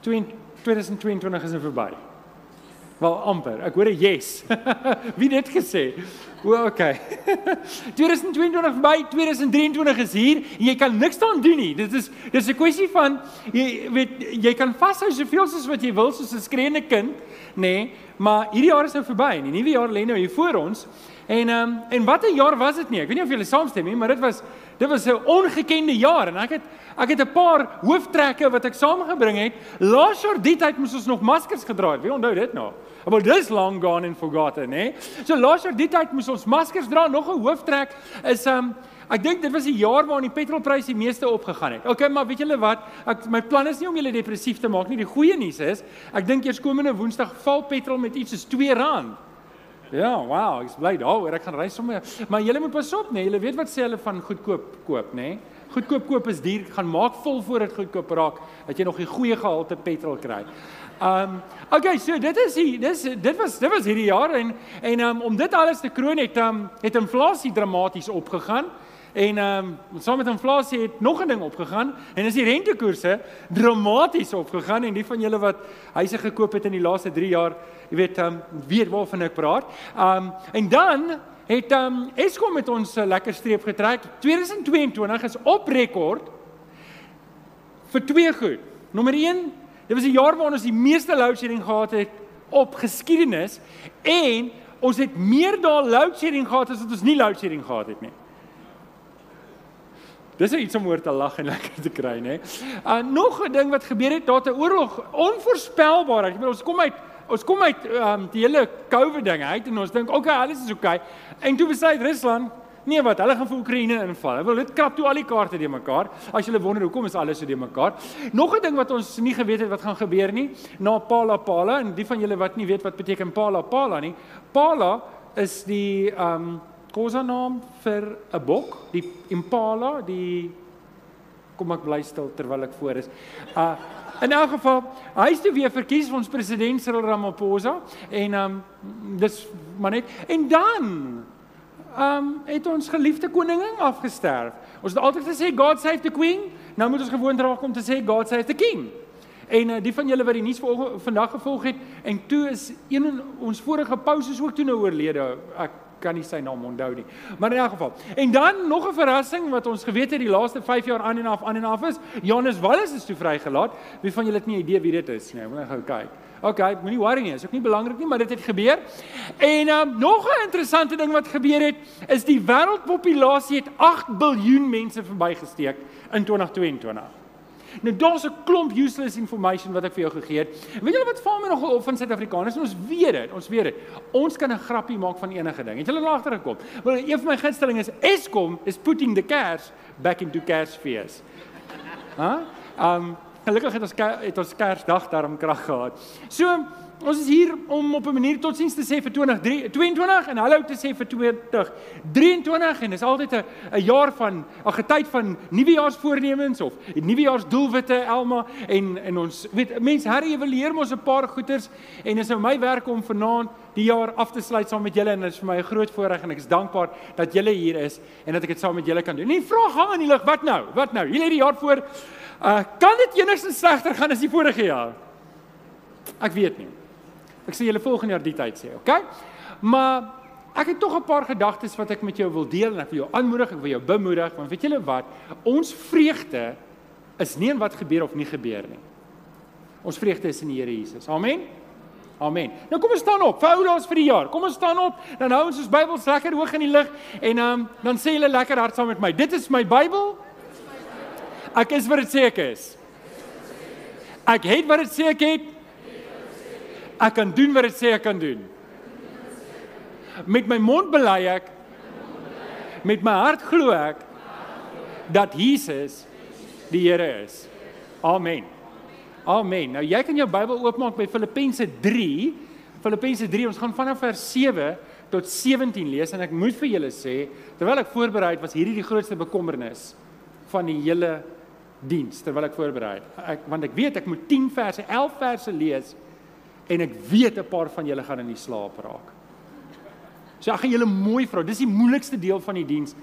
2022 is nou verby. Wel amper. Ek hoor 'n yes. Wie dit gesê? O, okay. 2022 verby, 2023 is hier en jy kan niks daaraan doen nie. Dit is dis 'n kwessie van jy weet jy kan vashou soveel soos wat jy wil soos 'n skreeende kind, nê? Nee, maar hierdie jaar is nou verby en die nuwe jaar lê nou hier voor ons. En um, en wat 'n jaar was dit nie? Ek weet nie of julle saamstem nie, maar dit was dit was 'n ongekende jaar en ek het ek het 'n paar hooftrekke wat ek saamgebring het. Laas jaar die tyd moes ons nog maskers gedra het. Wie onthou dit nou? Maar dis long gone and forgotten, hè? So laas jaar die tyd moes ons maskers dra. Nog 'n hooftrek is um, Ek dink dit was die jaar waarin die petrolprys die meeste opgegaan het. Okay, maar weet julle wat? Ek my plan is nie om julle depressief te maak nie. Die goeie nuus is, ek dink eers komende Woensdag val petrol met iets soos R2. Ja, wow, ek's bly daaroor. Ek gaan ry sommer. Maar julle moet pas op, né? Nee. Julle weet wat sê hulle van goedkoop koop, né? Nee. Goedkoop koop is duur. Gaan maak vol voor dit goedkoop raak dat jy nog die goeie gehalte petrol kry. Um, okay, so dit is die dis dit was dit was hierdie jaar en en um, om dit alles te kroon het um, het inflasie dramaties opgegaan. En ehm um, saam met inflasie het nog 'n ding opgegaan en is die rentekoerse dramaties opgegaan en die van julle wat huise gekoop het in die laaste 3 jaar, jy weet ehm um, weet waarvan ek praat. Ehm um, en dan het ehm um, Eskom met ons 'n lekker streep getrek. 2022 is op rekord vir twee goed. Nommer 1, dit was die jaar waarin ons die meeste load shedding gehad het op geskiedenis en ons het meer daal load shedding gehad as wat ons nie load shedding gehad het nie. Dis iets om oor te lag en lekker te kry, nê. Uh nog 'n ding wat gebeur het, daar 'n oorlog, onvoorspelbaar. Ek bedoel ons kom uit ons kom uit um die hele COVID ding uit en ons dink okay, alles is okay. En toe besluit Rusland Nee wat, hulle gaan vir Oekraïne inval. Hulle wil dit krap toe al die kaarte te mekaar. As jy wonder hoekom is alles so te mekaar. Nog 'n ding wat ons nie geweet het wat gaan gebeur nie, na Pala Pala en die van julle wat nie weet wat beteken Pala Pala nie. Pala is die um Kosa naam vir 'n bok, die impala, die kom ek bly stil terwyl ek voor is. Uh in elk geval, hy is toe weer verkies vir ons president Cyril Ramaphosa en um dis maar net en dan um het ons geliefde koningin afgesterf. Ons het altyd gesê God save the queen. Nou moet ons gewoond raak om te sê God save the king. En uh, die van julle wat die nuus vandag gevolg het en toe is een ons vorige pauses ook toe nou oorlede. Ek kan nie sy naam onthou nie. Maar in elk geval. En dan nog 'n verrassing wat ons geweet het die laaste 5 jaar aan en af aan en af is, Johannes Wallis is toe vrygelaat. Wie van julle het nie idee wie dit is nie? Moet net gou kyk. Okay, moenie worry nie, is ook nie belangrik nie, maar dit het gebeur. En um, nog 'n interessante ding wat gebeur het, is die wêreldpopulasie het 8 miljard mense verbygesteek in 2022. Nou daar's 'n klomp useless information wat ek vir jou gegee het. Weet julle wat val my nogal op van Suid-Afrikaners? Ons weet dit, ons weet dit. Ons kan 'n grappie maak van enige ding. Het julle al agtergekom? Wel, een van my gunsteling is Eskom is putting the cash back into cash fees. Hæ? Huh? Um gelukkig het ons het ons Kersdag daarom krag gehad. So Ons is hier om op 'n manier totsiens te sê vir 2022 en hallo te sê vir 2023 en dis altyd 'n 'n jaar van 'n getyd van nuwejaarsvoornemens of nuwejaarsdoelwitte Elma en en ons weet mense herevalueer mos 'n paar goeters en dit is nou my werk om vanaand die jaar af te sluit saam met julle en dit is vir my 'n groot voorreg en ek is dankbaar dat julle hier is en dat ek dit saam met julle kan doen. Nie vra hang in die lug, wat nou? Wat nou? Julle het die jaar voor uh, kan dit enigstens slegter gaan as die vorige jaar? Ek weet nie. Ek sê julle volgende jaar die tyd sê, okay? Maar ek het tog 'n paar gedagtes wat ek met jou wil deel en ek wil jou aanmoedig, ek wil jou bemoedig, want weet julle wat? Ons vreugde is nie in wat gebeur of nie gebeur nie. Ons vreugde is in die Here Jesus. Amen. Amen. Nou kom ons staan op. Vir oulaas vir die jaar. Kom ons staan op. Dan hou ons ons Bybels lekker hoog in die lug en um, dan sê julle lekker hard saam met my. Dit is my Bybel. Ek is wat dit ek is. Ek het wat dit sê ek het. Ek kan doen wat dit sê ek kan doen. Met my mond bely ek met my hart glo ek dat Jesus die Here is. Amen. Amen. Nou jy kan jou Bybel oopmaak by Filippense 3. Filippense 3, ons gaan vanaf vers 7 tot 17 lees en ek moet vir julle sê, terwyl ek voorberei het, was hierdie die grootste bekommernis van die hele diens terwyl ek voorberei het. Ek want ek weet ek moet 10 verse, 11 verse lees en ek weet 'n paar van julle gaan in die slaap raak. So ek gaan julle mooi vra. Dis die moeilikste deel van die diens.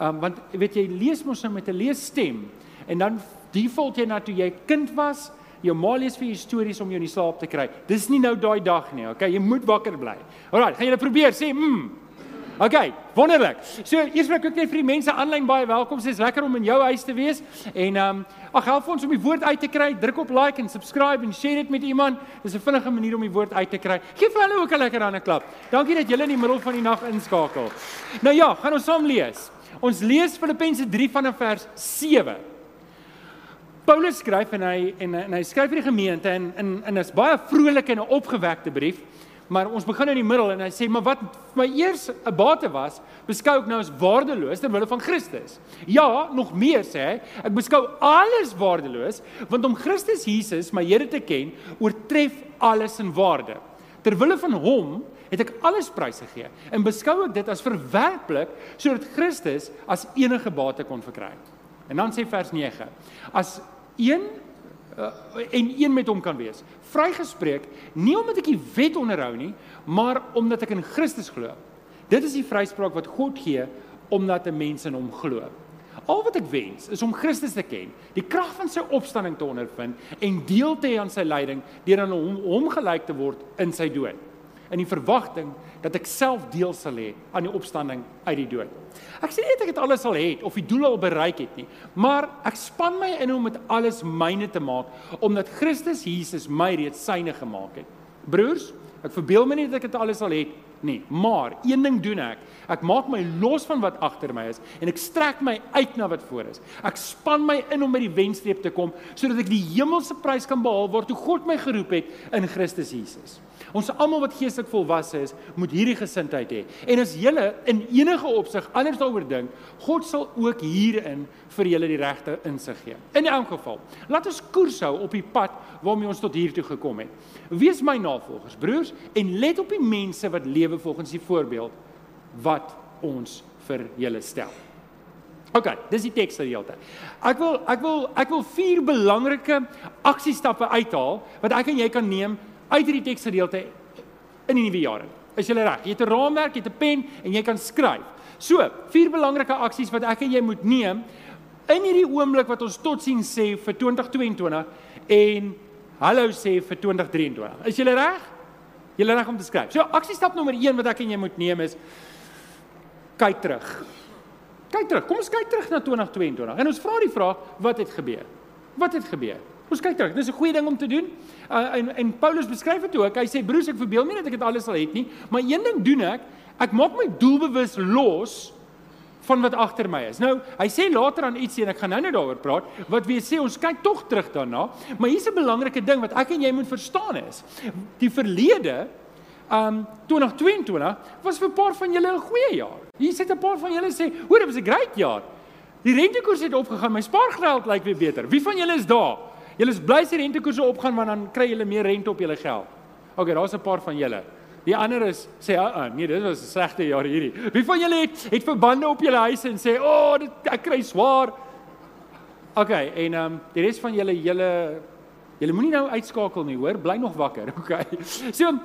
Um want weet jy lees mos nou met 'n leesstem en dan default jy na toe jy kind was, Jou ma lees vir jou stories om jou in die slaap te kry. Dis nie nou daai dag nie, okay? Jy moet wakker bly. Alraai, gaan julle probeer sê mm. Okay, wonderlik. So eers wil ek ook net vir die mense aanlyn baie welkom sê. Dit is lekker om in jou huis te wees. En ehm um, ag help ons om die woord uit te kry. Druk op like en subscribe en share dit met iemand. Dis 'n vinnige manier om die woord uit te kry. Geef vir hulle ook 'n lekker ander klap. Dankie dat julle in die middel van die nag inskakel. Nou ja, gaan ons saam lees. Ons lees Filippense 3 vanaf vers 7. Paulus skryf en hy en, en hy skryf vir die gemeente en in en is baie vrolike en 'n opgewekte brief. Maar ons begin in die middel en hy sê maar wat my eers 'n bate was, beskou ek nou as waardeloos ter wille van Christus. Ja, nog meer sê hy, ek beskou alles waardeloos want om Christus Jesus, my Here te ken, oortref alles in waarde. Ter wille van hom het ek alles prys gegee en beskou ek dit as verwerplik sodat Christus as enige bate kon verkry. En dan sê vers 9: As een uh, en een met hom kan wees. Vrygespreek nie omdat ek die wet onderhou nie, maar omdat ek in Christus glo. Dit is die vryspraak wat God gee omdat 'n mens in hom glo. Al wat ek wens is om Christus te ken, die krag van sy opstanding te ondervind en deel te hê aan sy lyding deur aan hom hom gelyk te word in sy dood in die verwagting dat ek self deel sal hê aan die opstanding uit die dood. Ek sê nie ek dit alles al het of die doel al bereik het nie, maar ek span my in om dit alles myne te maak omdat Christus Jesus my reeds syne gemaak het. Broers, ek verbeel my nie dat ek dit alles al het nie, maar een ding doen ek. Ek maak my los van wat agter my is en ek strek my uit na wat voor is. Ek span my in om by die wenstreep te kom sodat ek die hemelse prys kan behaal waartoe God my geroep het in Christus Jesus. Ons almal wat geestelik volwasse is, moet hierdie gesindheid hê. En as julle in enige opsig anders daaroor dink, God sal ook hierin vir julle die regte insig gee. In elk geval, laat ons koers hou op die pad waarmee ons tot hier toe gekom het. Wees my navolgers, broers, en let op die mense wat lewe volgens die voorbeeld wat ons vir julle stel. OK, dis die teks gedeelte. Ek wil ek wil ek wil vier belangrike aksiestappe uithaal wat ek en jy kan neem uit hierdie teksgedeelte in die nuwe jaar. Is jy reg? Jy het 'n raamwerk, jy het 'n pen en jy kan skryf. So, vier belangrike aksies wat ek en jy moet neem in hierdie oomblik wat ons totsiens sê vir 2022 en hallo sê vir 2023. Is jy reg? Jy reg om te skryf. So, aksiestap nommer 1 wat ek en jy moet neem is kyk terug. Kyk terug. Kom ons kyk terug na 2022. En ons vra die vraag, wat het gebeur? Wat het gebeur? Ons kyk terug. Dis 'n goeie ding om te doen. Uh, en en Paulus beskryf dit ook. Hy sê broers, ek verbeel nie dat ek dit alles al het nie, maar een ding doen ek. Ek maak my doelbewus los van wat agter my is. Nou, hy sê later aan ietsie en ek gaan nou-nou daaroor praat, wat weer sê ons kyk tog terug daarna, maar hier's 'n belangrike ding wat ek en jy moet verstaan is. Die verlede um 2022 was vir 'n paar van julle 'n goeie jaar. Hier sit 'n paar van julle sê, "Hoor, dit was 'n great jaar." Die rentekoers het opgegaan, my spaargeld lyk weer beter. Wie van julle is daar? Julle is bly as die rentekoerse opgaan want dan kry julle meer rente op julle geld. OK, daar's 'n paar van julle. Die ander is sê, "Ag, uh, nee, dit was 'n slegte jaar hierdie." Wie van julle het het verbande op julle huise en sê, "O, oh, dit ek kry swaar." OK, en ehm um, die res van julle julle julle moenie nou uitskakel nie, hoor, bly nog wakker. OK. So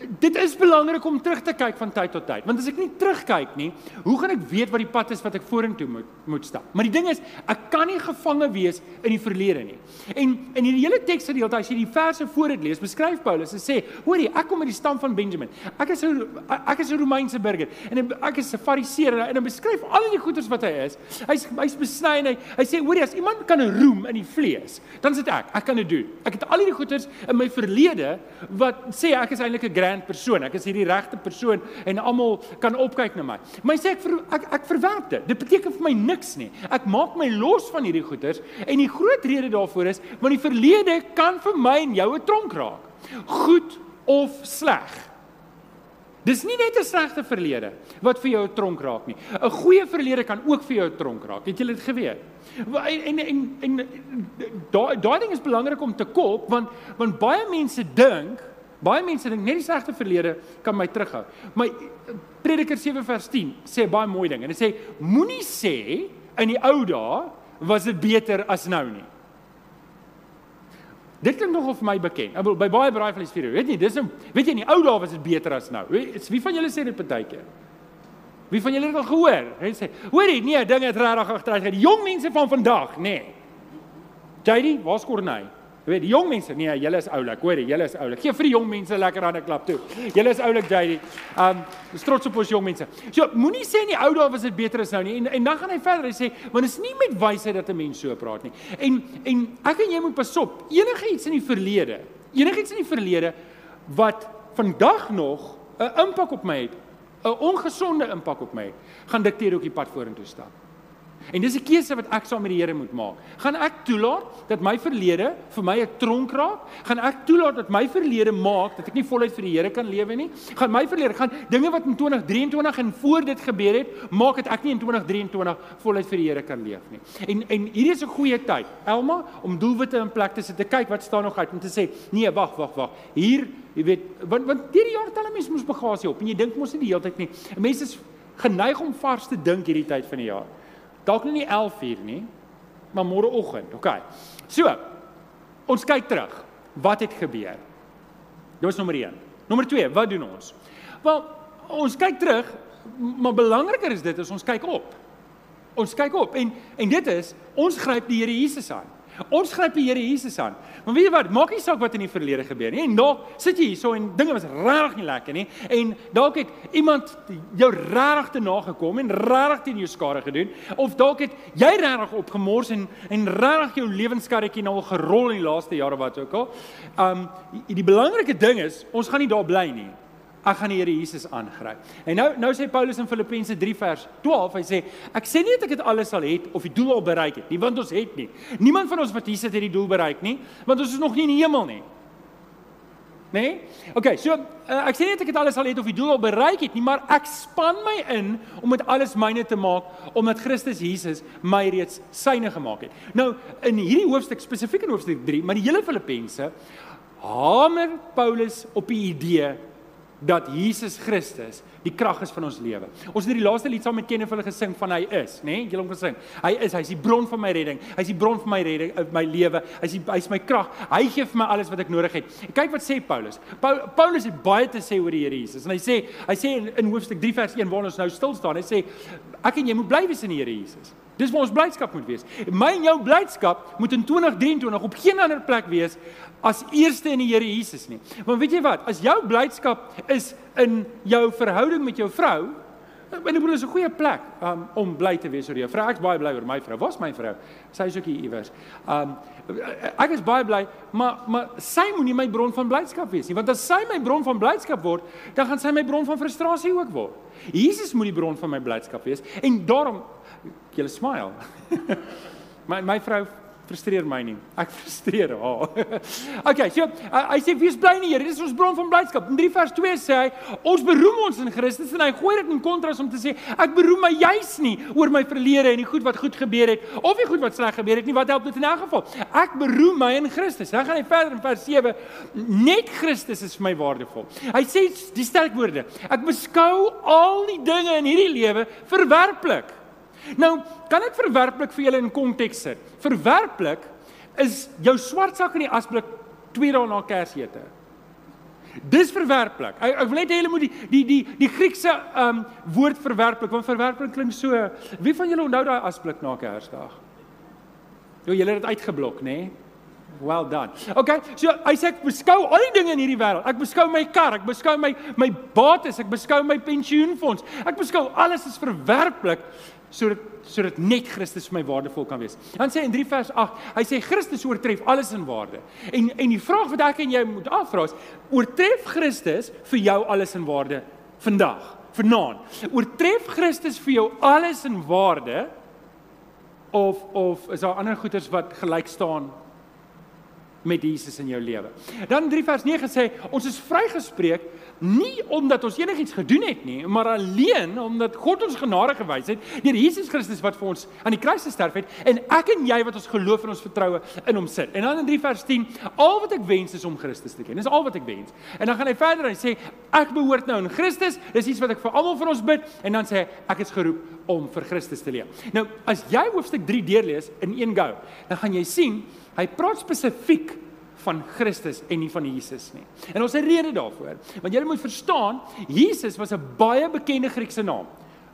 dit is belangrik om terug te kyk van tyd tot tyd. Want as ek nie terugkyk nie, hoe gaan ek weet wat die pad is wat ek vorentoe moet moet stap? Maar die ding is, ek kan nie gevange wees in die verlede nie. En in hierdie hele teksgedeelte, as jy die verse voor dit lees, beskryf Paulus en sê, hoorie, ek kom uit die stam van Benjamin. Ek is 'n ek is 'n Romeinse burger en ek is 'n Fariseer en hy beskryf al die goeders wat hy is. Hy's hy's besny en hy hy sê, hoorie, as iemand kan roem in die vlees, dan is dit ek. Ek kan dit doen. Ek het al hierdie goeders in my verlede wat sê ek is eintlik 'n grand persoon. Ek is hierdie regte persoon en almal kan opkyk na my. Maar hy sê ek ver, ek, ek verwerp dit. Dit beteken vir my niks nie. Ek maak my los van hierdie goeters en die groot rede daarvoor is want die verlede kan vir my en jou 'n tronk raak. Goed of sleg. Dis nie net 'n slegte verlede wat vir jou 'n tronk raak nie. 'n Goeie verlede kan ook vir jou 'n tronk raak. Het jy dit geweet? En en en daai daai ding is belangrik om te kop want want baie mense dink Baie mense dink net die slegte verlede kan my terughou. Maar Prediker 7 vers 10 sê baie mooi ding en hy sê moenie sê in die ou dae was dit beter as nou nie. Dit klink nogal vir my bekend. Ek bedoel by baie braaivleisvuur, weet jy, dis 'n weet jy in die ou dae was dit beter as nou. Weet wie van julle sê dit partykeer? Wie van julle het al gehoor? Hy sê, hoorie, nee, dinge het regtig agteruit gegaan. Die jong mense van vandag, nê. Nee. JD, waar's Corneille? Weet, die jong mense, nee, julle is oulik, hoor jy, julle is oulik. Gee vir die jong mense lekker aan 'n klap toe. Julle is oulik, JD. Um, ons trots op ons jong mense. So, moenie sê in die ou dae was dit beter as nou nie. En en dan gaan hy verder. Hy sê, want dit is nie met wysheid dat 'n mens so praat nie. En en ek en jy moet pas op. Enige iets in die verlede, enigiets in die verlede wat vandag nog 'n impak op my het, 'n ongesonde impak op my gaan dikteer hoe ek die pad vorentoe stap. En dis 'n keuse wat ek saam met die Here moet maak. Gaan ek toelaat dat my verlede vir my 'n tronk raak? Gaan ek toelaat dat my verlede maak dat ek nie voluit vir die Here kan lewe nie? Gaan my verlede gaan dinge wat in 2023 en voor dit gebeur het, maak dit ek nie in 2023 voluit vir die Here kan leef nie. En en hierdie is 'n goeie tyd, Elma, om doelwitte in plek te sit, te kyk wat staan nog uit om te sê, nee, wag, wag, wag. Hier, jy weet, want want hierdie jaar tel mense mos bagasie op en jy dink mos nie die hele tyd nie. Mense is geneig om vars te dink hierdie tyd van die jaar. Dalk nie 11 uur nie, maar môreoggend. OK. So, ons kyk terug. Wat het gebeur? Dit was nommer 1. Nommer 2, wat doen ons? Wel, ons kyk terug, maar belangriker is dit is ons kyk op. Ons kyk op en en dit is ons gryp die Here Jesus aan. Ons gryp die Here Jesus aan. Maar weet jy wat? Maak nie saak wat in die verlede gebeur nie. En dalk sit jy hierso en dinge was regtig nie lekker nie. En dalk het iemand jou regtig te nagekom en regtig teen jou skade gedoen of dalk het jy regtig opgemors en en regtig jou lewenskarretjie nou al gerol in die laaste jare wat ook al. Um die belangrike ding is, ons gaan nie daar bly nie ek gaan die Here Jesus aangryp. En nou nou sê Paulus in Filippense 3 vers 12, hy sê ek sê nie dat ek dit alles sal het of die doel al bereik het nie, want ons het nie. Niemand van ons wat hier sit het die doel bereik nie, want ons is nog nie in die hemel nie. Nee? OK, so uh, ek sê nie dat ek dit alles sal het of die doel al bereik het nie, maar ek span my in om dit alles myne te maak omdat Christus Jesus my reeds syne gemaak het. Nou in hierdie hoofstuk spesifiek in hoofstuk 3, maar die hele Filippense hamer Paulus op die idee dat Jesus Christus die krag is van ons lewe. Ons het die laaste lied saam met Kenneth hulle gesing van hy is, nê? Nee? Julle hom gesing. Hy is, hy's die bron van my redding. Hy's die bron van my redding, eh, my lewe. Hy's hy's my krag. Hy gee vir my alles wat ek nodig het. En kyk wat sê Paulus. Paulus het baie te sê oor die Here Jesus. En hy sê, hy sê in, in hoofstuk 3 vers 1 waar ons nou stil staan, hy sê ek en jy moet bly wees in die Here Jesus. Dis waar ons blydskap moet wees. My en jou blydskap moet in 2023 op geen ander plek wees as eerste in die Here Jesus nie. Want weet jy wat? As jou blydskap is in jou verhouding met jou vrou, en ek bedoel is 'n goeie plek um, om bly te wees oor jou vrou. Ek's baie bly oor my vrou. Waar's my vrou? Sy is ook hier iewers. Um ek is baie bly, maar maar sy moenie my bron van blydskap wees nie, want as sy my bron van blydskap word, dan gaan sy my bron van frustrasie ook word. Jesus moet die bron van my blydskap wees en daarom jy smile. my my vrou frustreer my nie. Ek frustreer haar. okay, so hy sê wees bly in die Here. Dis ons bron van blydskap. In 3 vers 2 sê hy ons beroem ons in Christus en hy gooi dit in kontras om te sê ek beroem my juis nie oor my verlede en die goed wat goed gebeur het of die goed wat sleg gebeur het nie. Wat help dit in elk geval? Ek beroem my in Christus. Dan gaan hy verder in vers 7 net Christus is vir my waardevol. Hy sê die sterk woorde. Ek beskou al die dinge in hierdie lewe verwerplik Nou, kan ek verwerplik vir julle in konteks sit? Verwerplik is jou swart sak in die asblik 2 dae na Kersete. Dis verwerplik. Ek, ek wil net hê julle moet die die die die Griekse um woord verwerplik, want verwerplik klink so. Wie van julle onthou daai asblik na Kersdag? Jo, julle het dit uitgeblok, nê? Nee? Well done. Okay, so hy sê ek beskou al die dinge in hierdie wêreld. Ek beskou my kar, ek beskou my my bates, ek beskou my pensioenfonds. Ek beskou alles is verwerplik sodat sodat net Christus vir my waardevol kan wees. Dan sê in 3 vers 8, hy sê Christus oortref alles in waarde. En en die vraag wat ek en jy moet afvra is, oortref Christus vir jou alles in waarde vandag, vanaand? Oortref Christus vir jou alles in waarde of of is daar ander goeders wat gelyk staan met Jesus in jou lewe. Dan 3 vers 9 sê ons is vrygespreek nie omdat ons enigiets gedoen het nie, maar alleen omdat God ons genade gewys het deur Jesus Christus wat vir ons aan die kruis gesterf het en ek en jy wat ons geloof en ons vertroue in hom sit. En dan in 3 vers 10, al wat ek wens is om Christus te ken. Dis al wat ek wens. En dan gaan hy verder en hy sê ek behoort nou aan Christus. Dis iets wat ek vir almal van ons bid en dan sê hy ek is geroep om vir Christus te leef. Nou, as jy hoofstuk 3 deurlees in een go, dan gaan jy sien hy praat spesifiek van Christus en nie van Jesus nie. En ons het 'n rede daarvoor. Want jy moet verstaan, Jesus was 'n baie bekende Griekse naam.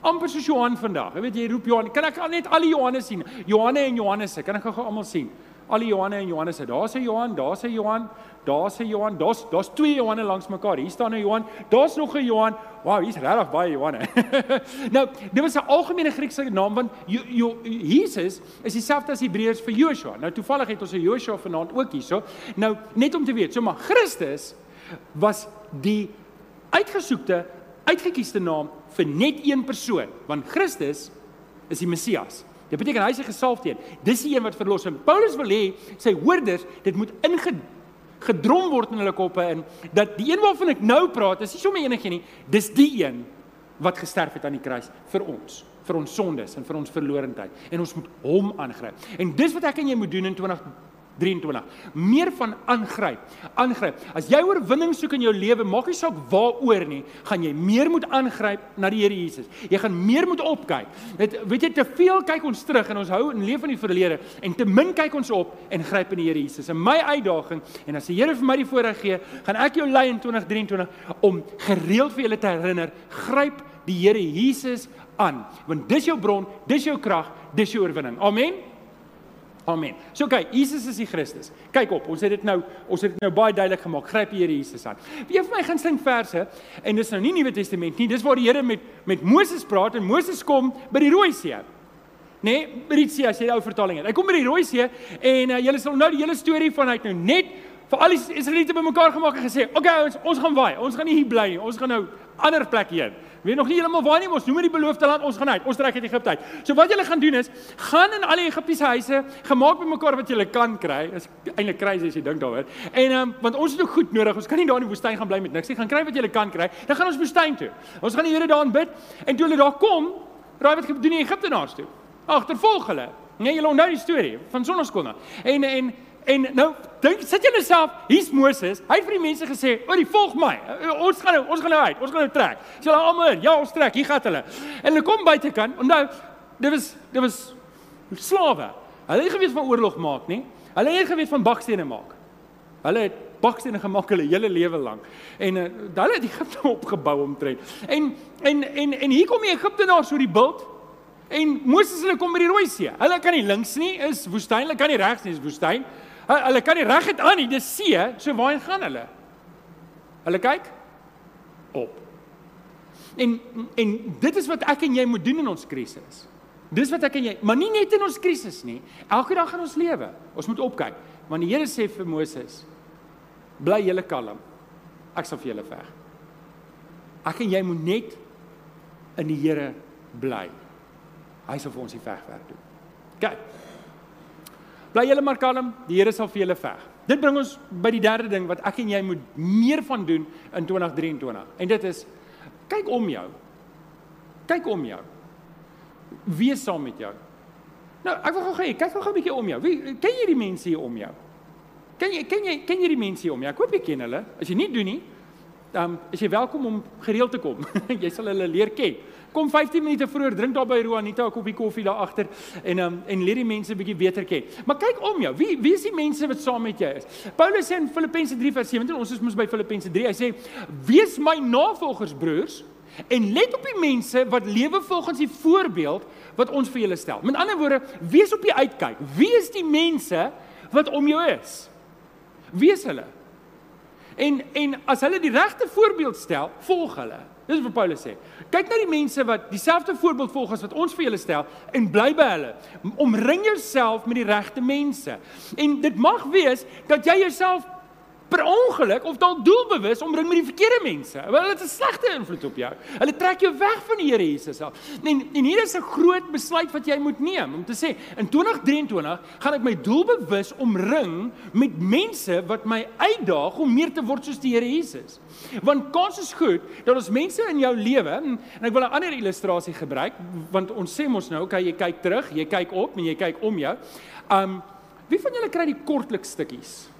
amper soos Johan vandag. Jy weet jy roep Johan, kan ek net al die Johannes sien? Johanne en Johannese, kan ek gou almal sien? Al die Johanne en Johannese. Daar's 'n Johan, daar's 'n Johan, daar's 'n Johan. Daar's daar's twee Johanne langs mekaar. Hier staan 'n Johan. Daar's nog 'n Johan. Wow, hier's regtig baie Johanne. nou, dit was 'n algemene Griekse naam want jo, jo, Jesus is dieselfde as Hebreërs vir Joshua. Nou toevallig het ons 'n Joshua vanaand ook hierso. Nou, net om te weet, so maar Christus was die uitgesoekte, uitgekiesde naam vir net een persoon, want Christus is die Messias. Dit beteken hy is die gesalfde een. Dis die een wat verlos. En Paulus wil hê sy hoorders, dit moet ingedrom word in hulle koppe in dat die een waarvan ek nou praat, is nie sommer enige nie, dis die een wat gesterf het aan die kruis vir ons vir ons sondes en vir ons verlorendheid en ons moet hom aangryp. En dis wat ek en jy moet doen in 20 23. Meer van aangryp. Aangryp. As jy oorwinning soek in jou lewe, maak nie saak waaroor nie, gaan jy meer moet aangryp na die Here Jesus. Jy gaan meer moet opkyk. Dit weet jy te veel kyk ons terug en ons hou en leef in die verlede en te min kyk ons op en gryp in die Here Jesus. En my uitdaging en as die Here vir my die voorreg gee, gaan ek jou lei in 2023 om gereeld vir julle te herinner, gryp die Here Jesus aan, want dis jou bron, dis jou krag, dis jou oorwinning. Amen. Amen. So kyk, Jesus is die Christus. Kyk op, ons het dit nou, ons het dit nou baie duidelik gemaak. Gryp die Here Jesus aan. Wie van my gunsteling verse en dis nou nie Nuwe Testament nie. Dis waar die Here met met Moses praat en Moses kom by die Rooi See. Nee, by die see as jy die ou vertaling het. Hy kom by die Rooi See en uh, julle sal nou die hele storie van hy het nou net vir al die Israeliete bymekaar gemaak en gesê, "Oké okay, ons ons gaan waai. Ons gaan nie hier bly nie. Ons gaan nou ander plek heen." weet nog nie heeltemal waar nie, ons noem dit die beloofde land, ons gaan uit. Ons trek uit Egipte uit. So wat julle gaan doen is, gaan in al die Egiptiese huise, gemaak bymekaar wat julle kan kry. Is eintlik crazy as jy dink daaroor. En ehm um, want ons het ook goed nodig. Ons kan nie daar in die woestyn gaan bly met niks nie. Gaan kry wat julle kan kry. Dan gaan ons woestyn toe. Ons gaan die Here daar aanbid en toe hulle daar kom, raai wat gedoen die Egiptenaars toe? Agtervolg hulle. Nee, julle onthou die storie van sonneskool nou. En en En nou dink sit julle self, hier's Moses. Hy het vir die mense gesê, "Oor die volg my. Ons gaan nou, ons gaan nou uit. Ons gaan nou trek." Sê hulle almal, "Ja, ons trek. Hier gaan hulle." En hulle kom buitekant. Onthou, dit was dit was slawe. Hulle het geweet van oorlog maak, nie? Hulle het geweet van bakstene maak. Hulle het bakstene gemaak hulle hele lewe lank. En uh, hulle het Egipte opgebou omtrent. En en en en hier kom die Egiptenaars oor die bult. En Moses hulle kom by die Rooi See. Hulle kan nie links nie, is woestyn. Hulle kan nie regs nie, is woestyn. Hulle kan nie reg het aan nie, dis see, so waarheen gaan hulle? Hulle kyk op. En en dit is wat ek en jy moet doen in ons krisis. Dis wat ek en jy, maar nie net in ons krisis nie. Elke dag in ons lewe. Ons moet opkyk. Want die Here sê vir Moses: "Bly julle kalm. Ek sal vir julle veg." Ek en jy moet net in die Here bly. Hy sal vir ons die vegwerk doen. Kyk. Bly julle maar kalm, die Here sal vir julle veg. Dit bring ons by die derde ding wat ek en jy moet meer van doen in 2023. En dit is kyk om jou. Kyk om jou. Wees saam met jou. Nou, ek wil gou gee, kyk gou 'n bietjie om jou. Wie ken jy die mense hier om jou? Ken jy ken jy ken jy die mense hier om jou? Ek hoop jy ken hulle. As jy nie doen nie, um, is jy welkom om gereeld te kom. jy sal hulle leer ken kom 15 minute vroeër, drink daar by Juanita 'n koppie koffie daar agter en um, en leer die mense 'n bietjie beter ken. Maar kyk om jou. Wie wie is die mense wat saam met jou is? Paulus sê in Filippense 3:17, ons is mos by Filippense 3. Hy sê: "Wees my navolgers, broers, en let op die mense wat lewe volgens die voorbeeld wat ons vir julle stel." Met ander woorde, wees op die uitkyk. Wie is die mense wat om jou is? Wie is hulle? En en as hulle die regte voorbeeld stel, volg hulle. Dis wat Paulus sê. Kyk na die mense wat dieselfde voorbeeld volg as wat ons vir julle stel en bly by hulle. Omring jouself met die regte mense. En dit mag wees dat jy jouself per ongeluk of dalk doelbewus omring met die verkeerde mense. Want dit het 'n slegte invloed op jou. Hulle trek jou weg van die Here Jesus af. En en hier is 'n groot besluit wat jy moet neem om te sê in 2023 gaan ek my doelbewus omring met mense wat my uitdaag om meer te word soos die Here Jesus. Want kans is goed dat ons mense in jou lewe en ek wil 'n ander illustrasie gebruik want ons sê mos nou, okay, jy kyk terug, jy kyk op en jy kyk om jou. Um wie van julle kry die kortliks stukkies?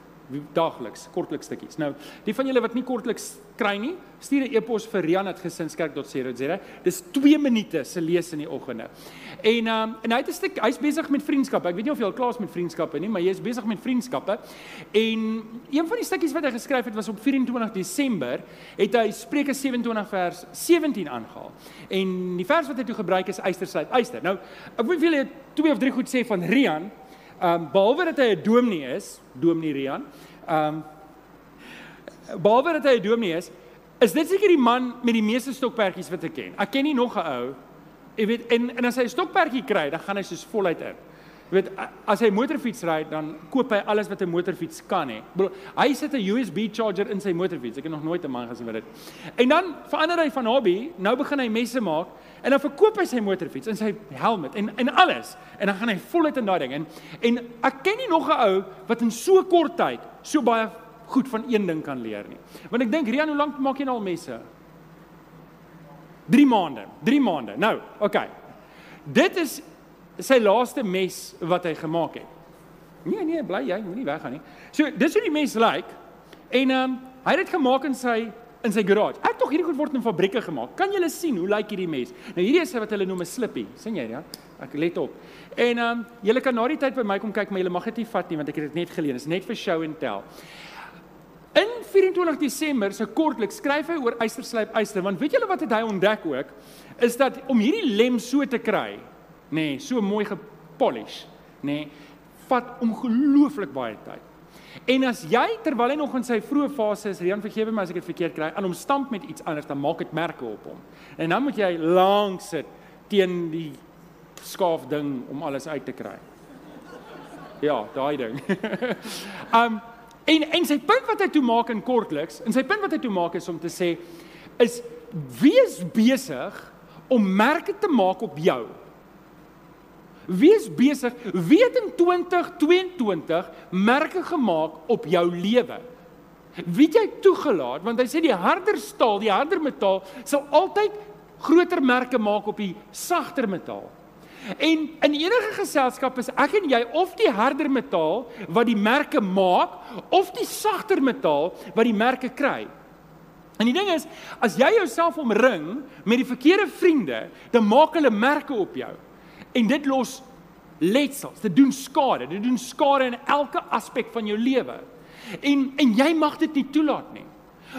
Daagliks kortliks stukkies. Nou, die van julle wat nie kortliks kry nie, stuur 'n e-pos vir rian@gesinskerk.co.za. Dis 2 minute se lees in die oggende. En ehm um, en hy het 'n stuk, hy's besig met vriendskappe. Ek weet nie of jy al klaar is met vriendskappe nie, maar jy is besig met vriendskappe. En een van die stukkies wat hy geskryf het was op 24 Desember, het hy Spreuke 27 vers 17 aangehaal. En die vers wat hy toe gebruik is eyster sluit eyster. Nou, ek wil vir julle twee of drie goed sê van Rian Ehm um, behalwe dat hy 'n dominee is, dominee Rian. Ehm um, behalwe dat hy 'n dominee is, is dit seker die man met die meeste stokperdjies wat ek ken. Ek ken nie nog 'n ou. Jy weet en en as hy 'n stokperdjie kry, dan gaan hy soos voluit in. Jy weet as hy motorfiets ry, dan koop hy alles wat 'n motorfiets kan hê. Hy sit 'n USB charger in sy motorfiets. Ek het nog nooit 'n man gesien wat dit. En dan verander hy van hobby, nou begin hy messe maak en dan verkoop hy sy motorfiets en sy helm en en alles. En dan gaan hy voluit in daai ding. En en ek ken nie nog 'n ou wat in so kort tyd so baie goed van een ding kan leer nie. Want ek dink Rian, hoe lank maak jy nou al messe? 3 maande. 3 maande. Nou, okay. Dit is sy laaste mes wat hy gemaak het. Nee nee, bly jy, moenie weggaan nie. So, dis hoe die mes lyk. Like, en ehm um, hy het dit gemaak in sy in sy garage. Ek tog hierdie goed word in fabrieke gemaak. Kan julle sien hoe lyk hierdie mes? Nou hierdie is wat hulle noem 'n slippie. sien jy ja? Ek let op. En ehm um, julle kan na die tyd by my kom kyk, maar julle mag dit nie vat nie want ek het dit net geleen. Dit is net vir show and tell. In 24 Desember se kortliks skryf hy oor eysterslyp eyster want weet julle wat het hy ontdek ook is dat om hierdie lem so te kry nê nee, so mooi gepolish nê nee, vat ongelooflik baie tyd. En as jy terwyl hy nog in sy vroeë fase is, Rian vergewe my as ek dit verkeerd kry, aan hom stamp met iets anders, dan maak dit merke op hom. En dan moet jy lank sit teen die skaaf ding om alles uit te kry. Ja, daai ding. um En en sy punt wat hy toe maak in kortliks, en sy punt wat hy toe maak is om te sê is wees besig om merke te maak op jou. Wees besig, weet in 2022 merke gemaak op jou lewe. Wie jy toegelaat want hy sê die harder staal, die harder metaal sal altyd groter merke maak op die sagter metaal. En in enige geselskap is ek en jy of die harder metaal wat die merke maak of die sagter metaal wat die merke kry. En die ding is, as jy jouself omring met die verkeerde vriende, dan maak hulle merke op jou. En dit los letsels, dit doen skade, dit doen skade in elke aspek van jou lewe. En en jy mag dit nie toelaat nie.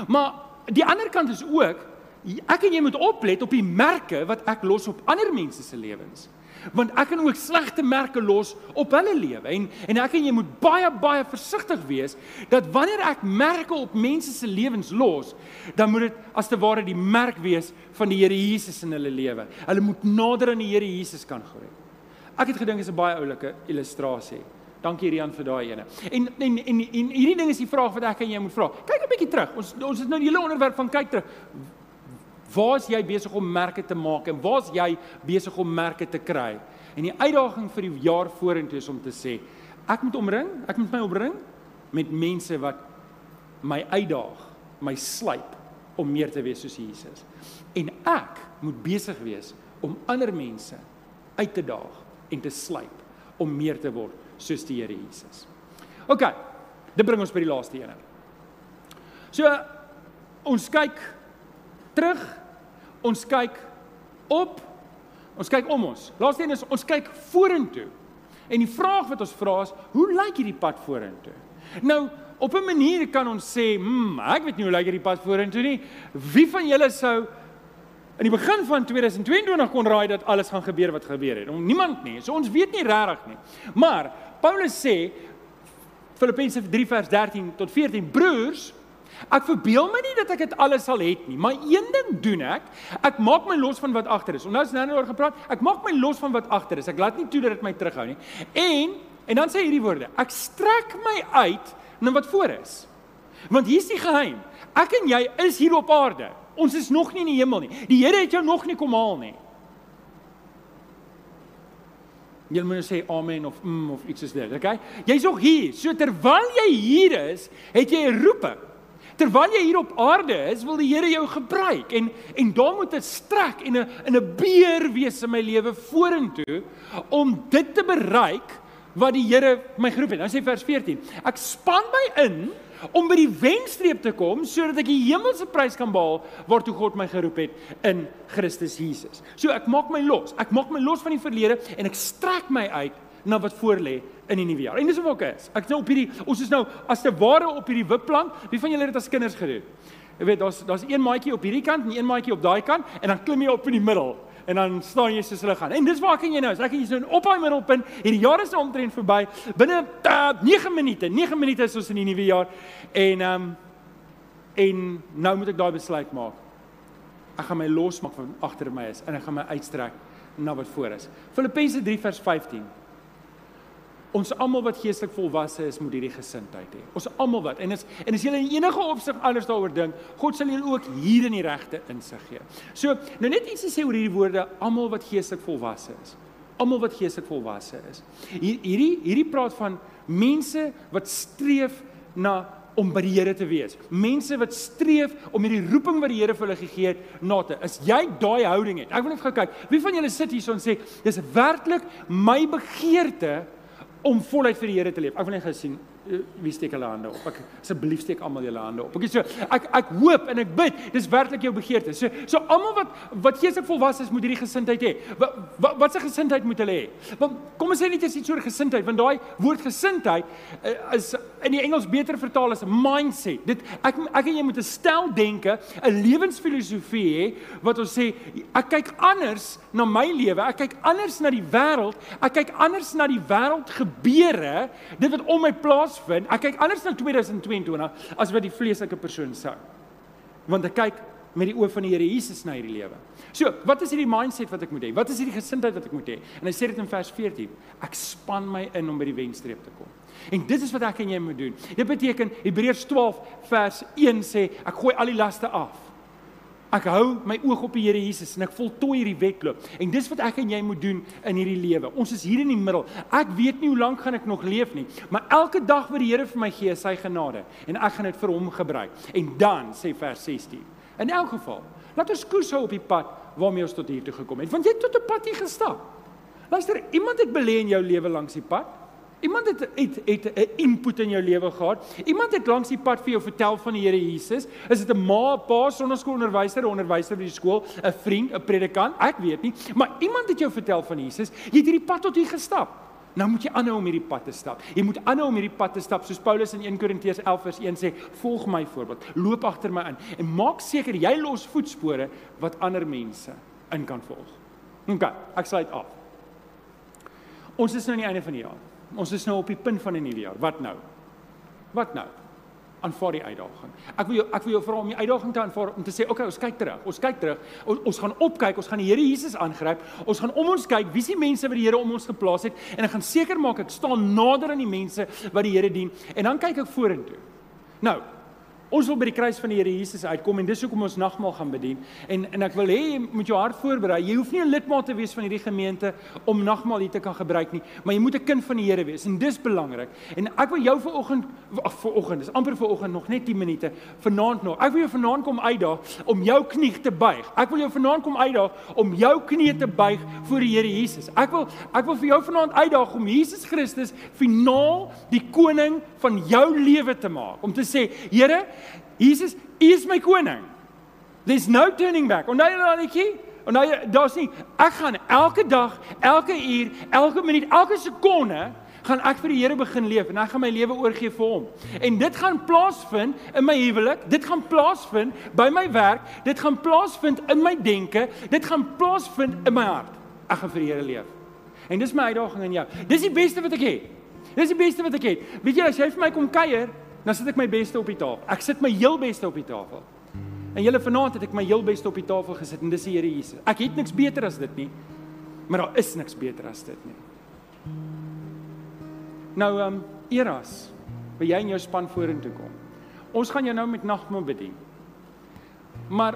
Maar die ander kant is ook ek en jy moet oplet op die merke wat ek los op ander mense se lewens want ek kan ook slegte merke los op hulle lewe en en ek en jy moet baie baie versigtig wees dat wanneer ek merke op mense se lewens los, dan moet dit as te ware die merk wees van die Here Jesus in hulle lewe. Hulle moet nader aan die Here Jesus kan groei. Ek het gedink is 'n baie oulike illustrasie. Dankie Rian vir daai ene. En, en en en hierdie ding is die vraag wat ek aan jou moet vra. Kyk 'n bietjie terug. Ons ons het nou die hele onderwerp van kyk terug. Waar is jy besig om merke te maak en waar is jy besig om merke te kry? En die uitdaging vir die jaar vorentoe is om te sê, ek moet omring, ek moet my omring met mense wat my uitdaag, my slyp om meer te wees soos Jesus. En ek moet besig wees om ander mense uit te daag en te slyp om meer te word soos die Here Jesus. OK. Dit bring ons by die laaste een. So ons kyk terug. Ons kyk op. Ons kyk om ons. Laaste een is ons kyk vorentoe. En die vraag wat ons vra is, hoe lyk hierdie pad vorentoe? Nou, op 'n manier kan ons sê, "Hm, ek weet nie hoe lyk hierdie pad vorentoe nie. Wie van julle sou in die begin van 2022 kon raai dat alles gaan gebeur wat gebeur het? Niemand nie. So ons weet nie regtig nie. Maar Paulus sê Filippense 3 vers 13 tot 14, broers, Ek verbeel my nie dat ek dit alles sal hê nie, maar een ding doen ek. Ek maak my los van wat agter is. Onthou as nou oor gepraat, ek maak my los van wat agter is. Ek laat nie toe dat dit my terughou nie. En en dan sê hierdie woorde: Ek strek my uit na wat voor is. Want hier's die geheim. Ek en jy is hier op aarde. Ons is nog nie in die hemel nie. Die Here het jou nog nie kom haal nie. Jy moet nou sê amen of mm of iets soos dit, okay? Jy's nog hier. So terwyl jy hier is, het jy 'n roeping. Terwyl jy hier op aarde is, wil die Here jou gebruik en en daar moet 'n strek en 'n in 'n beer wees in my lewe vorentoe om dit te bereik wat die Here my geroep het. Nou sê vers 14: Ek span my in om by die wenstreep te kom sodat ek die hemelse prys kan behaal waartoe God my geroep het in Christus Jesus. So ek maak my los. Ek maak my los van die verlede en ek strek my uit na wat voorlê in die nuwe jaar. En dis wat ek is. Ek nou op hierdie ons is nou as te ware op hierdie wipplank. Wie van julle het dit as kinders gedoen? Jy weet daar's daar's een maatjie op hierdie kant en een maatjie op daai kant en dan klim jy op in die middel. en dan staan jy soos hulle gaan. En dis waar kan jy nou? Ek is so op daai middelpunt. Hierdie jaar is omtrent verby. Binne uh, 9 minute, 9 minute is ons in die nuwe jaar. En ehm um, en nou moet ek daai besluit maak. Ek gaan my losmaak van agter my is en ek gaan my uitstrek na wat voor is. Filippense 3 vers 15. Ons almal wat geestelik volwasse is, moet hierdie gesindheid hê. Ons almal wat en is en as jy in enige opsig anders daaroor dink, God sal julle ook hier in die regte insig gee. So, nou net iets te sê oor hierdie woorde, almal wat geestelik volwasse is. Almal wat geestelik volwasse is. Hier hierdie hierdie praat van mense wat streef na om by die Here te wees. Mense wat streef om hierdie roeping wat die Here vir hulle gegee het na te. Is jy daai houding het? Ek wil net gou kyk. Wie van julle sit hier en sê dis werklik my begeerte om voluit vir die Here te leef. Ek wil net gesien Eh, wie steek hulle hande op? Ek asseblief steek almal julle hande op. Okay, so ek ek hoop en ek bid, dis werklik jou begeerte. So so almal wat wat geestelik volwasse is, moet hierdie gesindheid hê. Wat wat wat se gesindheid moet hulle hê? Want kom ons sê net iets oor gesindheid, want daai woord gesindheid uh, is in die Engels beter vertaal as mindset. Dit ek ek en jy moet 'n stel denke, 'n lewensfilosofie hê wat ons sê ek kyk anders na my lewe, ek kyk anders na die wêreld, ek kyk anders na die wêreld gebeure, dit wat om my plaas plaasvind. Ek kyk anders na 2022 as wat die vleeslike persoon sou. Want ek kyk met die oë van die Here Jesus na hierdie lewe. So, wat is hierdie mindset wat ek moet hê? Wat is hierdie gesindheid wat ek moet hê? En hy sê dit in vers 14. Ek span my in om by die wenstreep te kom. En dit is wat ek en jy moet doen. Dit beteken Hebreërs 12 vers 1 sê ek gooi al die laste af. Ek hou my oog op die Here Jesus en ek voltooi hierdie wedloop. En dis wat ek en jy moet doen in hierdie lewe. Ons is hier in die middel. Ek weet nie hoe lank gaan ek nog leef nie, maar elke dag wat die Here vir my gee, is sy genade en ek gaan dit vir hom gebruik. En dan sê vers 16. In elk geval, laat ons koers hou op die pad waarmee ons tot hier toe gekom het. Want jy het tot 'n pad hier gestap. Luister, iemand het belê in jou lewe langs die pad. Iemand het het het 'n input in jou lewe gehad. Iemand het langs die pad vir jou vertel van die Here Jesus. Is dit 'n ma, pa, sonneskoolonderwyser, 'n onderwyser by die skool, 'n vriend, 'n predikant? Ek weet nie, maar iemand het jou vertel van Jesus. Jy het hierdie pad tot hier gestap. Nou moet jy aanhou om hierdie pad te stap. Jy moet aanhou om hierdie pad te stap soos Paulus in 1 Korintiërs 11 vers 1 sê, "Volg my voorbeeld. Loop agter my in en maak seker jy los voetspore wat ander mense in kan volg." OK, ek sluit af. Ons is nou aan die einde van die jaar. Ons is nou op die punt van 'n nuwe jaar. Wat nou? Wat nou? Aanvaar die uitdaging. Ek wil jou ek wil jou vra om die uitdaging te aanvaar om te sê, "Oké, okay, ons kyk terug. Ons kyk terug. Ons, ons gaan opkyk. Ons gaan die Here Jesus aangryp. Ons gaan om ons kyk. Wie is die mense wat die Here om ons geplaas het? En ek gaan seker maak ek staan nader aan die mense wat die Here dien. En dan kyk ek vorentoe. Nou, Ons wil by die kruis van die Here Jesus uitkom en dis hoekom ons nagmaal gaan bedien. En en ek wil hê jy moet jou hart voorberei. Jy hoef nie 'n lidmaat te wees van hierdie gemeente om nagmaal hier te kan gebruik nie, maar jy moet 'n kind van die Here wees en dis belangrik. En ek wil jou vanoggend ag vanoggend, dis amper vanoggend nog net 10 minute vanaand nog. Ek wil jou vanaand kom uitdaag om jou knie te buig. Ek wil jou vanaand kom uitdaag om jou knie te buig voor die Here Jesus. Ek wil ek wil vir jou vanaand uitdaag om Jesus Christus finaal die koning van jou lewe te maak. Om te sê, Here, Jesus, U is my koning. There's no turning back. Onthou daai liedjie? Onthou daar's nie ek gaan elke dag, elke uur, elke minuut, elke sekonde gaan ek vir die Here begin leef en ek gaan my lewe oorgee vir hom. En dit gaan plaasvind in my huwelik, dit gaan plaasvind by my werk, dit gaan plaasvind in my denke, dit gaan plaasvind in my hart. Ek gaan vir die Here leef. En dis my uitdaging aan jou. Dis die beste wat ek het. Dis die beste wat ek het. Weet jy as jy vir my kom kuier, dan sit ek my beste op die tafel. Ek sit my heel beste op die tafel. En julle vanaand het ek my heel beste op die tafel gesit en dis die Here Jesus. Ek het niks beter as dit nie. Maar daar is niks beter as dit nie. Nou ehm um, Eras, wil jy in jou span vorentoe kom? Ons gaan jou nou met nagmaal bedien. Maar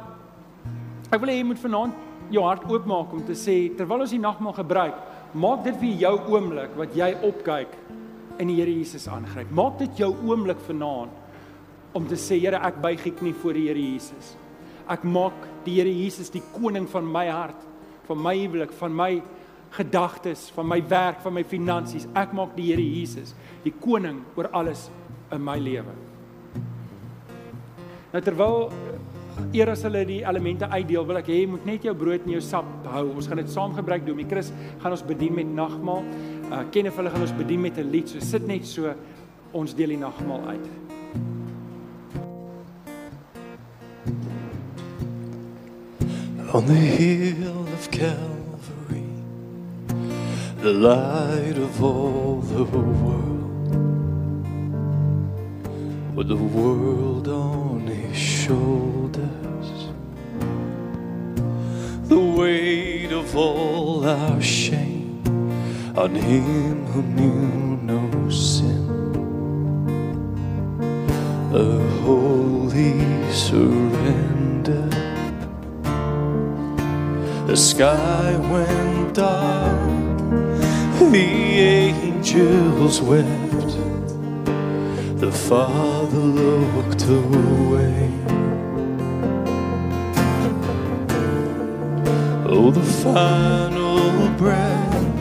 ek wil hê jy moet vanaand jou hart oopmaak om te sê terwyl ons die nagmaal gebruik, maak dit vir jou oomblik wat jy opkyk en die Here Jesus aangryp. Maak dit jou oomblik vanaand om te sê Here, ek buig ek nie voor die Here Jesus. Ek maak die Here Jesus die koning van my hart, van my huwelik, van my gedagtes, van my werk, van my finansies. Ek maak die Here Jesus die koning oor alles in my lewe. Nou terwyl eer as hulle die elemente uitdeel, wil ek hê jy moet net jou brood en jou sap hou. Ons gaan dit saam gebruik. Domie Chris gaan ons bedien met nagmaal uh of hulle gaan ons bedien met 'n lied. So sit net so ons deel die uit. On the hill of Calvary, the light of all the world, with the world on his shoulders, the weight of all our shame on him who knew no sin. A holy surrender. The sky went dark, the angels wept, the Father looked away. Oh, the final breath,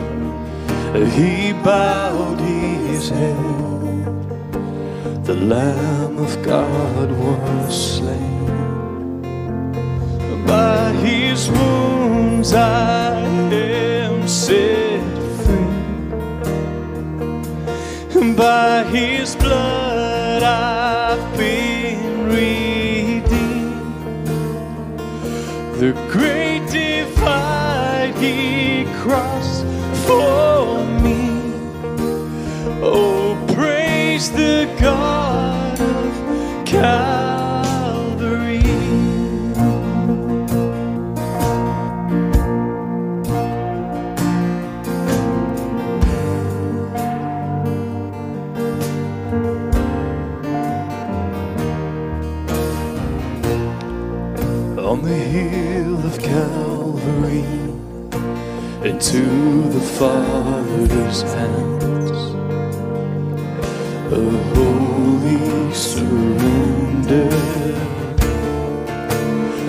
he bowed his head. The Lamb of God was slain. By his wounds I am set free. By his blood I've been redeemed. The great divide he crossed for the God of Calvary. On the hill of Calvary, into the Father's hands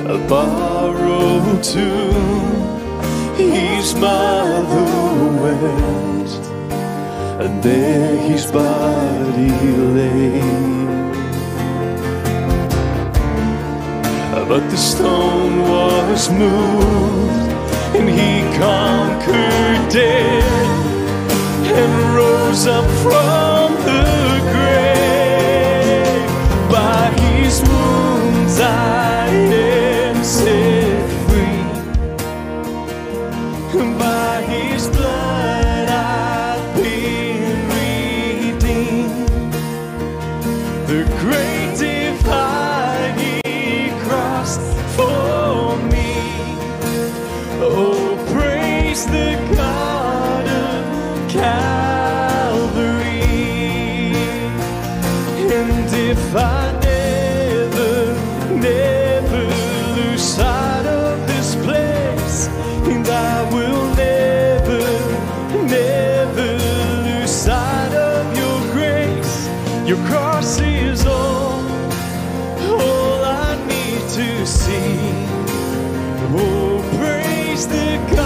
a borrowed tomb, his mother went, and there his body lay. But the stone was moved, and he conquered death and rose up from the grave. To see. Oh, praise the God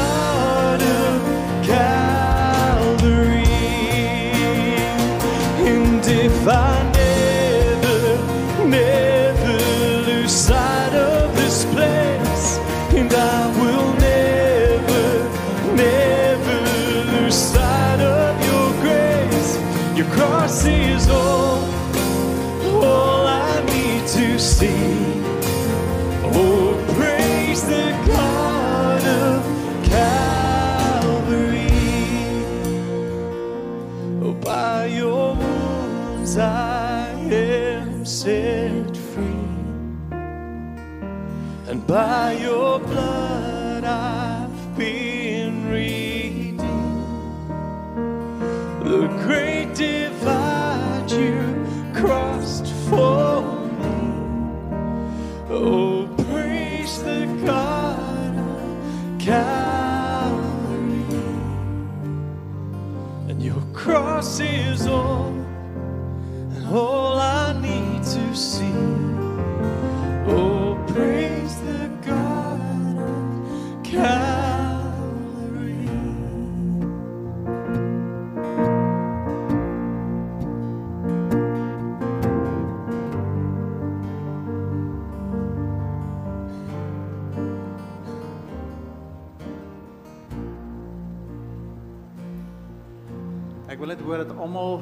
hoor dat almal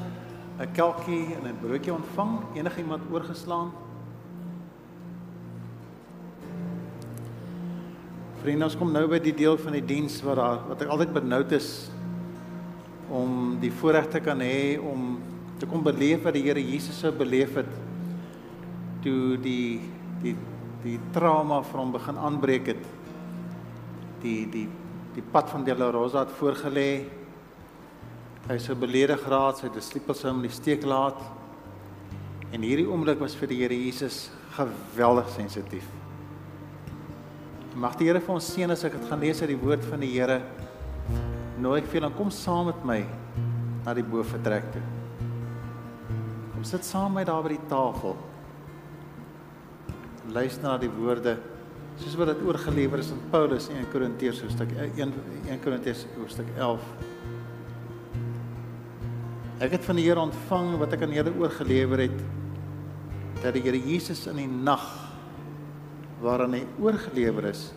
'n kelkie en 'n broodjie ontvang. Enigiemand oorgeslaan? Vriende, ons kom nou by die deel van die diens wat daar wat ek altyd benoud is om die voorreg te kan hê om te kom beleef wat die Here Jesus sou beleef het toe die die die trauma van hom begin aanbreek het. Die die die pad van Dela Rosa het voorgelê. Hy sou beledig geraak, sy disippels sou hom in die steek laat. En hierdie oomblik was vir die Here Jesus geweldig sensitief. Mag die Here vir ons seën as ek dit gaan lees uit die woord van die Here. Nooi ek vir julle kom saam met my na die boefretrek toe. Kom sit saam met my daar by die tafel. Luister na die woorde soos wat dit oorgelewer is aan Paulus in 1 Korintiërs hoofstuk 1 1 Korintiërs hoofstuk 11. Ek het van die Here ontvang wat ek aan julle oorgelewer het dat die Here Jesus in die nag waaraan hy oorgelewer is,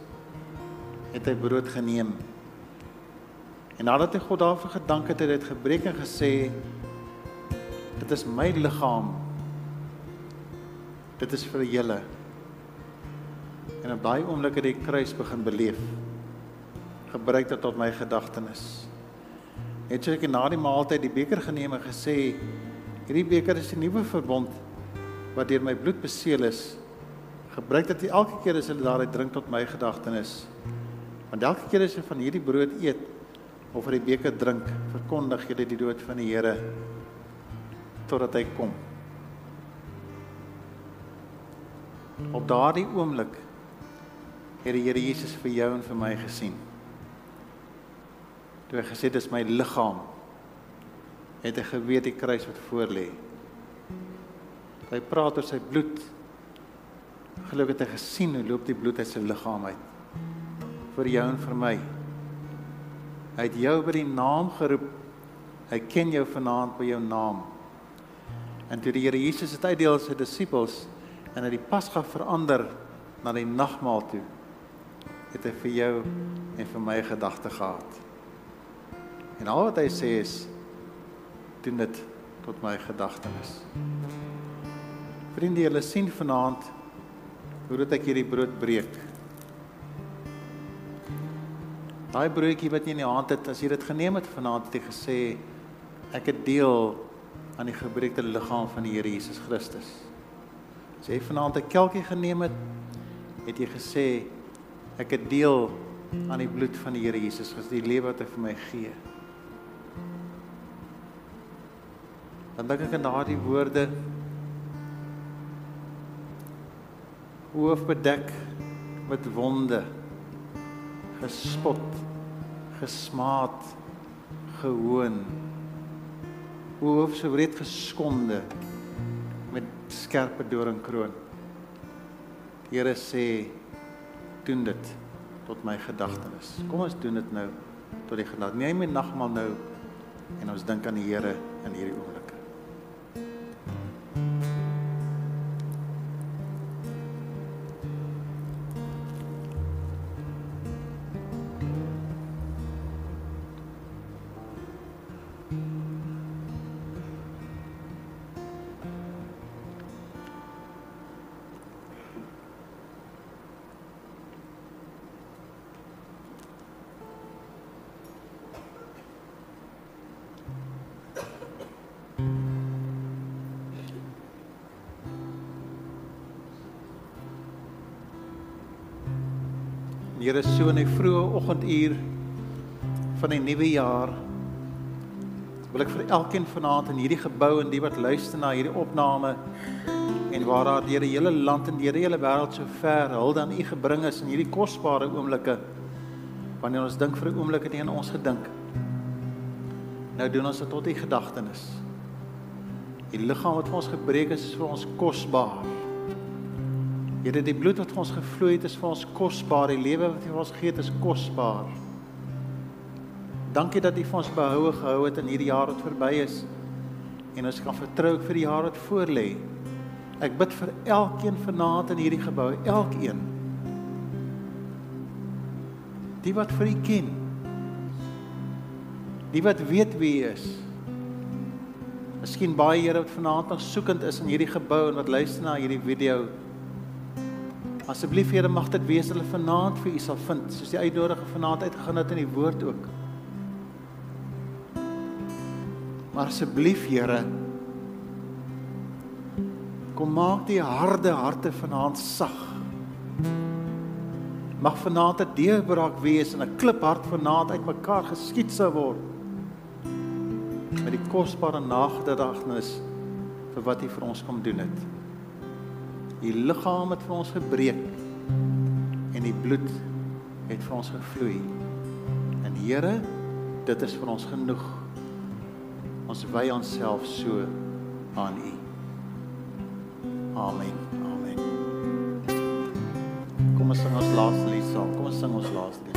het hy brood geneem. En nadat hy God daarvoor gedank het, het hy dit gebreek en gesê: "Dit is my liggaam. Dit is vir julle." En op daai oomblik het hy kruis begin beleef. Gebruik dit tot my gedagtenis. Het sy na die maaltyd die beker geneem en gesê: "Hierdie beker is die nuwe verbond wat deur my bloed beseël is. Gebruik dit elke keer as jy daaruit drink tot my gedagtenis. Want elke keer as jy van hierdie brood eet of uit die beker drink, verkondig jy die dood van die Here totdat hy kom." Op daardie oomblik het die Here Jesus vir jou en vir my gesien. Toe hy gesê dis my liggaam, het hy geweet die kruis wat voor lê. Hy praat oor sy bloed. Gelukkig het hy gesien hoe loop die bloed uit sy liggaam uit vir jou en vir my. Hy het jou by die naam geroep. Hy ken jou vanaand by jou naam. En toe die Here Jesus het uitdeel sy disippels en hy die Pasga verander na die nagmaal toe het hy vir jou en vir my gedagte gehad. En al wat hy sê is doen dit tot my gedagtenis. Vriende, julle sien vanaand hoe dit ek hierdie brood breek. Daai broodjie wat jy in die hand het, as jy dit geneem het vanaand het jy gesê ek het deel aan die gebreekte liggaam van die Here Jesus Christus. As jy vanaand 'n kelkie geneem het, het jy gesê Ek het deel aan die bloed van die Here Jesus, Christus, die lewe wat hy vir my gee. Dan dink ek aan daardie woorde hoof bedek met wonde gespot gesmaad gehoon hoof so wreed geskonde met skerpe doringkroon Here sê doen dit tot my gedagtenis. Kom ons doen dit nou tot die genade. Neem my nagmaal nou en ons dink aan die Here in hierdie oomblik. So in die vroeë oggenduur van die nuwe jaar wil ek vir elkeen vanaand in hierdie gebou en die wat luister na hierdie opname en waar daar deur die hele land en deur die hele wêreld so ver hulde aan U gebring is in hierdie kosbare oomblikke wanneer ons dink vir 'n oomblik het U aan ons gedink. Nou doen ons dit tot U gedagtenis. Die liggaam wat vir ons gebreek is is vir ons kosbaar Here, die bloed wat vir ons gevloei het, is vir ons kosbaar. Die lewe wat U vir ons gegee het, is kosbaar. Dankie dat U vir ons behoue gehou het in hierdie jaar wat verby is. En ons kan vertrou vir die jaar wat voorlê. Ek bid vir elkeen vanaand in hierdie gebou, elkeen. Die wat vir U ken. Die wat weet wie U is. Miskien baie Here wat vanaand nog soekend is in hierdie gebou en wat luister na hierdie video Asseblief Here mag dit wees hulle vanaand vir u sal vind, soos die uitnodiging vanaand uitgegaan het in die woord ook. Maar asseblief Here kom maak die harde harte vanaand sag. Mag vanaand 'n deurbraak wees en 'n kliphart vanaand uitmekaar geskiet sou word. Met die kosbare nagedagtenis vir wat U vir ons kom doen het. U liggaam het vir ons gebreek en die bloed het vir ons gevloei. En Here, dit is vir ons genoeg. Ons wy onsself so aan U. Amen. Amen. Kom ons sing ons laaste lied saam. Kom ons sing ons laaste lied.